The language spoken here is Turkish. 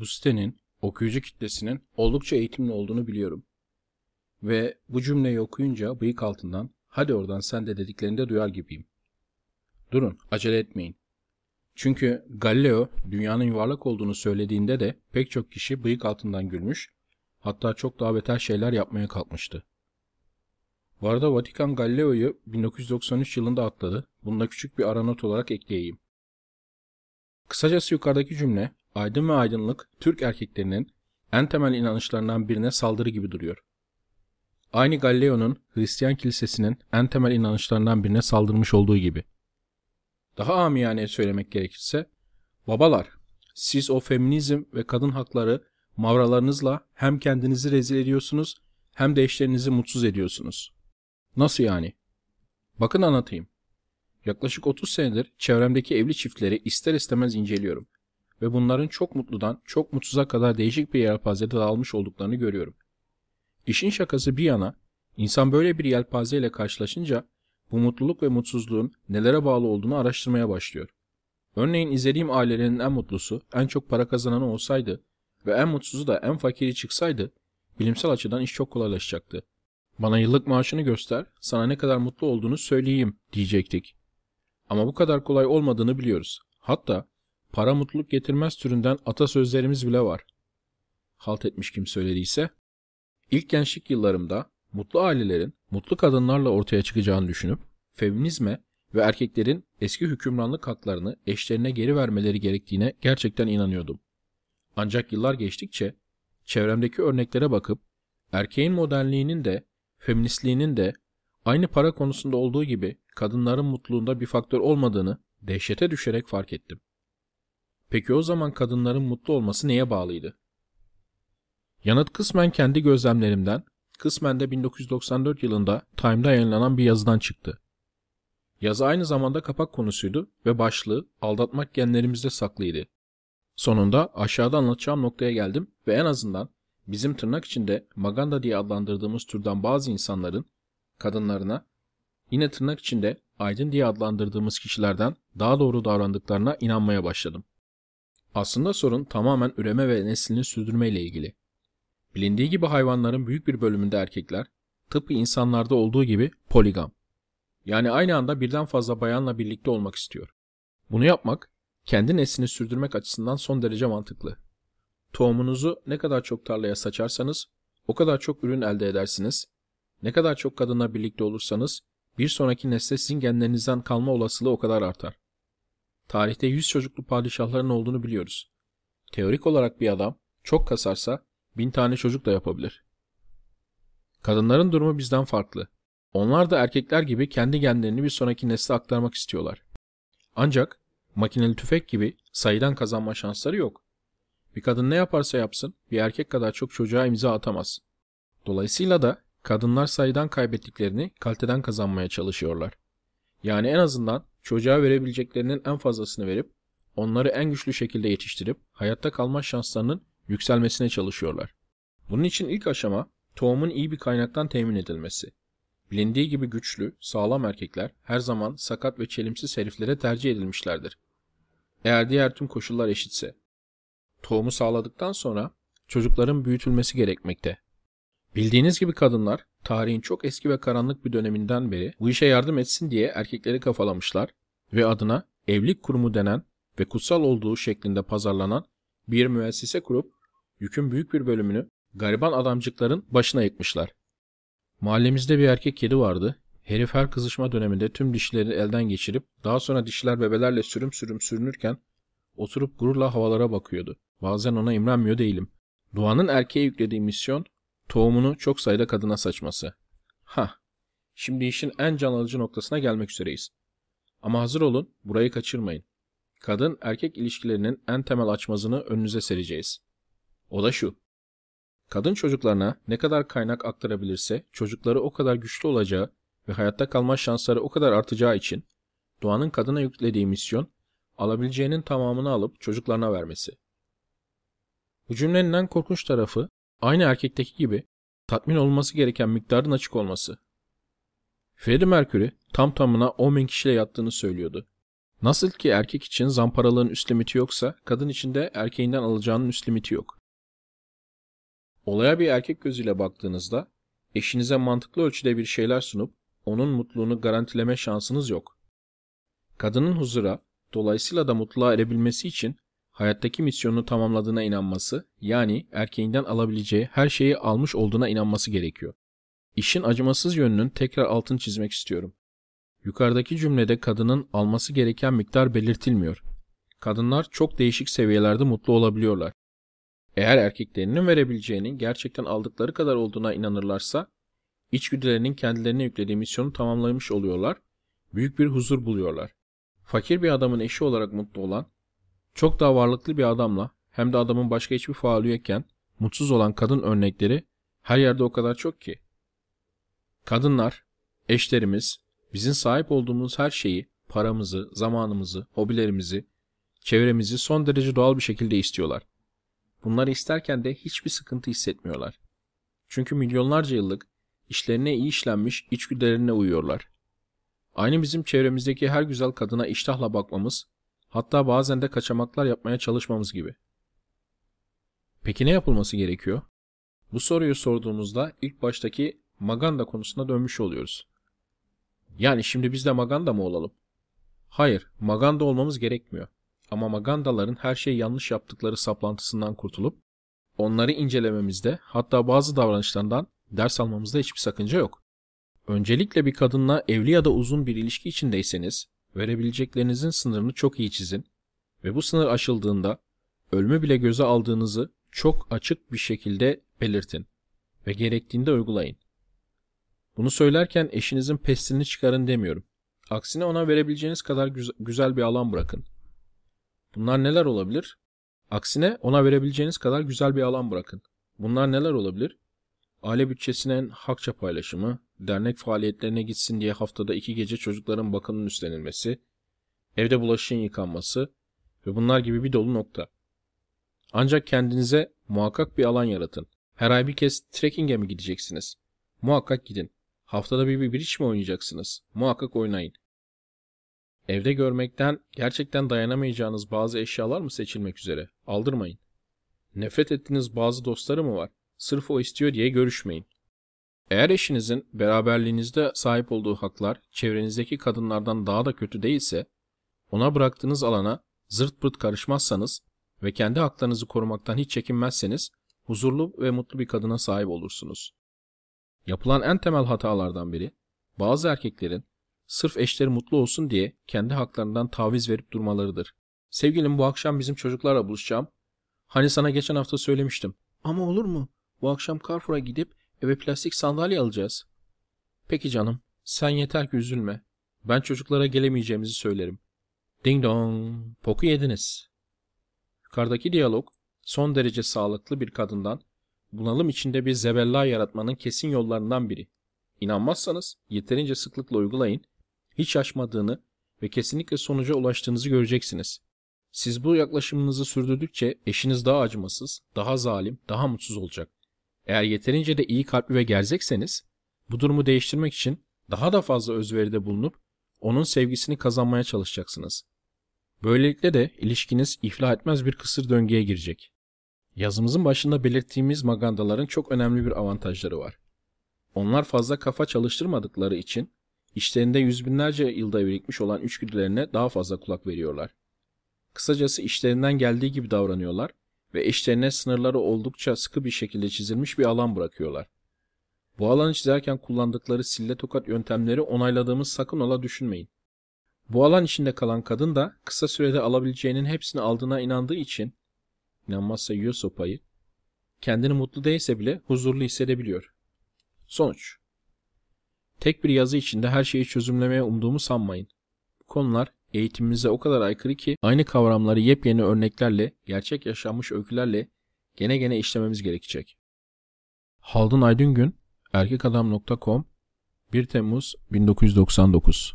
Bu sitenin okuyucu kitlesinin oldukça eğitimli olduğunu biliyorum. Ve bu cümleyi okuyunca bıyık altından hadi oradan sen de dediklerini de duyar gibiyim. Durun, acele etmeyin. Çünkü Galileo dünyanın yuvarlak olduğunu söylediğinde de pek çok kişi bıyık altından gülmüş, hatta çok daha beter şeyler yapmaya kalkmıştı. Bu arada Vatikan Galileo'yu 1993 yılında atladı. Bunu da küçük bir aranot olarak ekleyeyim. Kısacası yukarıdaki cümle, aydın ve aydınlık Türk erkeklerinin en temel inanışlarından birine saldırı gibi duruyor. Aynı Galileo'nun Hristiyan kilisesinin en temel inanışlarından birine saldırmış olduğu gibi. Daha amiyane söylemek gerekirse, babalar, siz o feminizm ve kadın hakları mavralarınızla hem kendinizi rezil ediyorsunuz hem de eşlerinizi mutsuz ediyorsunuz. Nasıl yani? Bakın anlatayım. Yaklaşık 30 senedir çevremdeki evli çiftleri ister istemez inceliyorum ve bunların çok mutludan çok mutsuza kadar değişik bir yelpazede dağılmış olduklarını görüyorum. İşin şakası bir yana, insan böyle bir yelpaze ile karşılaşınca bu mutluluk ve mutsuzluğun nelere bağlı olduğunu araştırmaya başlıyor. Örneğin izlediğim ailelerin en mutlusu, en çok para kazananı olsaydı ve en mutsuzu da en fakiri çıksaydı, bilimsel açıdan iş çok kolaylaşacaktı. Bana yıllık maaşını göster, sana ne kadar mutlu olduğunu söyleyeyim diyecektik. Ama bu kadar kolay olmadığını biliyoruz. Hatta para mutluluk getirmez türünden atasözlerimiz bile var. Halt etmiş kim söylediyse. İlk gençlik yıllarımda mutlu ailelerin mutlu kadınlarla ortaya çıkacağını düşünüp feminizme ve erkeklerin eski hükümranlık haklarını eşlerine geri vermeleri gerektiğine gerçekten inanıyordum. Ancak yıllar geçtikçe çevremdeki örneklere bakıp erkeğin modernliğinin de feministliğinin de aynı para konusunda olduğu gibi kadınların mutluluğunda bir faktör olmadığını dehşete düşerek fark ettim. Peki o zaman kadınların mutlu olması neye bağlıydı? Yanıt kısmen kendi gözlemlerimden, kısmen de 1994 yılında Time'da yayınlanan bir yazıdan çıktı. Yazı aynı zamanda kapak konusuydu ve başlığı aldatmak genlerimizde saklıydı. Sonunda aşağıda anlatacağım noktaya geldim ve en azından bizim tırnak içinde maganda diye adlandırdığımız türden bazı insanların kadınlarına yine tırnak içinde aydın diye adlandırdığımız kişilerden daha doğru davrandıklarına inanmaya başladım. Aslında sorun tamamen üreme ve neslini sürdürme ile ilgili. Bilindiği gibi hayvanların büyük bir bölümünde erkekler, tıpkı insanlarda olduğu gibi poligam. Yani aynı anda birden fazla bayanla birlikte olmak istiyor. Bunu yapmak, kendi neslini sürdürmek açısından son derece mantıklı. Tohumunuzu ne kadar çok tarlaya saçarsanız, o kadar çok ürün elde edersiniz. Ne kadar çok kadınla birlikte olursanız, bir sonraki nesle sizin genlerinizden kalma olasılığı o kadar artar. Tarihte yüz çocuklu padişahların olduğunu biliyoruz. Teorik olarak bir adam çok kasarsa bin tane çocuk da yapabilir. Kadınların durumu bizden farklı. Onlar da erkekler gibi kendi genlerini bir sonraki nesle aktarmak istiyorlar. Ancak makineli tüfek gibi sayıdan kazanma şansları yok. Bir kadın ne yaparsa yapsın bir erkek kadar çok çocuğa imza atamaz. Dolayısıyla da kadınlar sayıdan kaybettiklerini kaliteden kazanmaya çalışıyorlar. Yani en azından çocuğa verebileceklerinin en fazlasını verip onları en güçlü şekilde yetiştirip hayatta kalma şanslarının yükselmesine çalışıyorlar. Bunun için ilk aşama tohumun iyi bir kaynaktan temin edilmesi. Bilindiği gibi güçlü, sağlam erkekler her zaman sakat ve çelimsiz heriflere tercih edilmişlerdir. Eğer diğer tüm koşullar eşitse. Tohumu sağladıktan sonra çocukların büyütülmesi gerekmekte. Bildiğiniz gibi kadınlar tarihin çok eski ve karanlık bir döneminden beri bu işe yardım etsin diye erkekleri kafalamışlar ve adına evlilik kurumu denen ve kutsal olduğu şeklinde pazarlanan bir müessese kurup yükün büyük bir bölümünü gariban adamcıkların başına yıkmışlar. Mahallemizde bir erkek kedi vardı. Herif her kızışma döneminde tüm dişleri elden geçirip daha sonra dişler bebelerle sürüm sürüm sürünürken oturup gururla havalara bakıyordu. Bazen ona imrenmiyor değilim. Doğanın erkeğe yüklediği misyon tohumunu çok sayıda kadına saçması. Ha, şimdi işin en can alıcı noktasına gelmek üzereyiz. Ama hazır olun, burayı kaçırmayın. Kadın erkek ilişkilerinin en temel açmazını önünüze sereceğiz. O da şu. Kadın çocuklarına ne kadar kaynak aktarabilirse çocukları o kadar güçlü olacağı ve hayatta kalma şansları o kadar artacağı için doğanın kadına yüklediği misyon alabileceğinin tamamını alıp çocuklarına vermesi. Bu cümlenin en korkunç tarafı aynı erkekteki gibi tatmin olması gereken miktarın açık olması. Freddie Mercury tam tamına 10 bin kişiyle yattığını söylüyordu. Nasıl ki erkek için zamparalığın üst limiti yoksa, kadın için de erkeğinden alacağının üst limiti yok. Olaya bir erkek gözüyle baktığınızda, eşinize mantıklı ölçüde bir şeyler sunup, onun mutluluğunu garantileme şansınız yok. Kadının huzura, dolayısıyla da mutluluğa erebilmesi için hayattaki misyonunu tamamladığına inanması, yani erkeğinden alabileceği her şeyi almış olduğuna inanması gerekiyor. İşin acımasız yönünün tekrar altını çizmek istiyorum. Yukarıdaki cümlede kadının alması gereken miktar belirtilmiyor. Kadınlar çok değişik seviyelerde mutlu olabiliyorlar. Eğer erkeklerinin verebileceğinin gerçekten aldıkları kadar olduğuna inanırlarsa, içgüdülerinin kendilerine yüklediği misyonu tamamlamış oluyorlar, büyük bir huzur buluyorlar. Fakir bir adamın eşi olarak mutlu olan, çok daha varlıklı bir adamla hem de adamın başka hiçbir faali yokken mutsuz olan kadın örnekleri her yerde o kadar çok ki. Kadınlar, eşlerimiz, bizim sahip olduğumuz her şeyi, paramızı, zamanımızı, hobilerimizi, çevremizi son derece doğal bir şekilde istiyorlar. Bunları isterken de hiçbir sıkıntı hissetmiyorlar. Çünkü milyonlarca yıllık işlerine iyi işlenmiş içgüdülerine uyuyorlar. Aynı bizim çevremizdeki her güzel kadına iştahla bakmamız, hatta bazen de kaçamaklar yapmaya çalışmamız gibi. Peki ne yapılması gerekiyor? Bu soruyu sorduğumuzda ilk baştaki Maganda konusuna dönmüş oluyoruz. Yani şimdi biz de Maganda mı olalım? Hayır, Maganda olmamız gerekmiyor. Ama Magandaların her şeyi yanlış yaptıkları saplantısından kurtulup onları incelememizde hatta bazı davranışlarından ders almamızda hiçbir sakınca yok. Öncelikle bir kadınla evli ya da uzun bir ilişki içindeyseniz verebileceklerinizin sınırını çok iyi çizin ve bu sınır aşıldığında ölümü bile göze aldığınızı çok açık bir şekilde belirtin ve gerektiğinde uygulayın. Bunu söylerken eşinizin pestilini çıkarın demiyorum. Aksine ona verebileceğiniz kadar güzel bir alan bırakın. Bunlar neler olabilir? Aksine ona verebileceğiniz kadar güzel bir alan bırakın. Bunlar neler olabilir? Aile bütçesinin hakça paylaşımı, dernek faaliyetlerine gitsin diye haftada iki gece çocukların bakımının üstlenilmesi, evde bulaşığın yıkanması ve bunlar gibi bir dolu nokta. Ancak kendinize muhakkak bir alan yaratın. Her ay bir kez trekking'e mi gideceksiniz? Muhakkak gidin. Haftada bir bir bridge mi oynayacaksınız? Muhakkak oynayın. Evde görmekten gerçekten dayanamayacağınız bazı eşyalar mı seçilmek üzere? Aldırmayın. Nefret ettiğiniz bazı dostları mı var? Sırf o istiyor diye görüşmeyin. Eğer eşinizin beraberliğinizde sahip olduğu haklar çevrenizdeki kadınlardan daha da kötü değilse, ona bıraktığınız alana zırt pırt karışmazsanız ve kendi haklarınızı korumaktan hiç çekinmezseniz huzurlu ve mutlu bir kadına sahip olursunuz. Yapılan en temel hatalardan biri, bazı erkeklerin sırf eşleri mutlu olsun diye kendi haklarından taviz verip durmalarıdır. Sevgilim bu akşam bizim çocuklarla buluşacağım. Hani sana geçen hafta söylemiştim. Ama olur mu? Bu akşam Carrefour'a gidip eve plastik sandalye alacağız. Peki canım, sen yeter ki üzülme. Ben çocuklara gelemeyeceğimizi söylerim. Ding dong, poku yediniz. Yukarıdaki diyalog, son derece sağlıklı bir kadından bunalım içinde bir zebella yaratmanın kesin yollarından biri. İnanmazsanız yeterince sıklıkla uygulayın, hiç aşmadığını ve kesinlikle sonuca ulaştığınızı göreceksiniz. Siz bu yaklaşımınızı sürdürdükçe eşiniz daha acımasız, daha zalim, daha mutsuz olacak. Eğer yeterince de iyi kalpli ve gerzekseniz, bu durumu değiştirmek için daha da fazla özveride bulunup onun sevgisini kazanmaya çalışacaksınız. Böylelikle de ilişkiniz iflah etmez bir kısır döngüye girecek. Yazımızın başında belirttiğimiz magandaların çok önemli bir avantajları var. Onlar fazla kafa çalıştırmadıkları için işlerinde yüz binlerce yılda birikmiş olan içgüdülerine daha fazla kulak veriyorlar. Kısacası işlerinden geldiği gibi davranıyorlar ve eşlerine sınırları oldukça sıkı bir şekilde çizilmiş bir alan bırakıyorlar. Bu alanı çizerken kullandıkları sille tokat yöntemleri onayladığımız sakın ola düşünmeyin. Bu alan içinde kalan kadın da kısa sürede alabileceğinin hepsini aldığına inandığı için, inanmazsa yiyor sopayı, kendini mutlu değilse bile huzurlu hissedebiliyor. Sonuç Tek bir yazı içinde her şeyi çözümlemeye umduğumu sanmayın. Bu konular eğitimimize o kadar aykırı ki aynı kavramları yepyeni örneklerle, gerçek yaşanmış öykülerle gene gene işlememiz gerekecek. Haldun Aydın Gün, erkekadam.com 1 Temmuz 1999